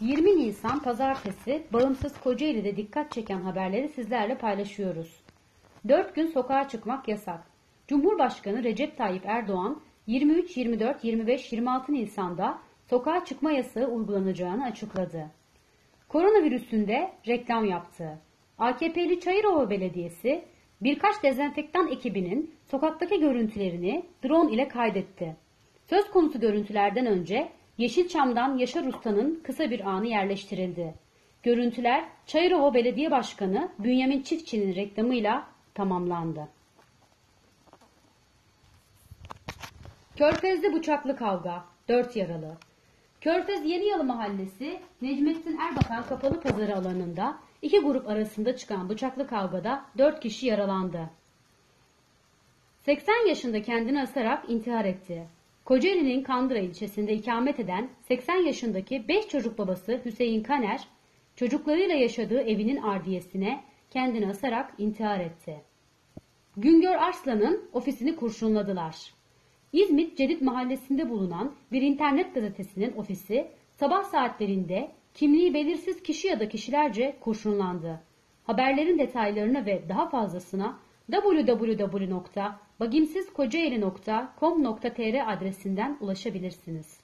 20 Nisan Pazartesi Bağımsız Kocaeli'de dikkat çeken haberleri sizlerle paylaşıyoruz. 4 gün sokağa çıkmak yasak. Cumhurbaşkanı Recep Tayyip Erdoğan 23, 24, 25, 26 Nisan'da sokağa çıkma yasağı uygulanacağını açıkladı. Koronavirüsünde reklam yaptı. AKP'li Çayırova Belediyesi birkaç dezenfektan ekibinin sokaktaki görüntülerini drone ile kaydetti. Söz konusu görüntülerden önce Yeşilçam'dan Yaşar Usta'nın kısa bir anı yerleştirildi. Görüntüler Çayırova Belediye Başkanı Bünyamin Çiftçi'nin reklamıyla tamamlandı. Körfez'de bıçaklı kavga, 4 yaralı. Körfez Yeniyalı Mahallesi Necmettin Erbakan Kapalı Pazarı alanında iki grup arasında çıkan bıçaklı kavgada 4 kişi yaralandı. 80 yaşında kendini asarak intihar etti. Kocaeli'nin Kandıra ilçesinde ikamet eden 80 yaşındaki 5 çocuk babası Hüseyin Kaner, çocuklarıyla yaşadığı evinin ardiyesine kendini asarak intihar etti. Güngör Arslan'ın ofisini kurşunladılar. İzmit Cedid mahallesinde bulunan bir internet gazetesinin ofisi sabah saatlerinde kimliği belirsiz kişi ya da kişilerce kurşunlandı. Haberlerin detaylarına ve daha fazlasına www.bagimsizkocaeli.com.tr adresinden ulaşabilirsiniz.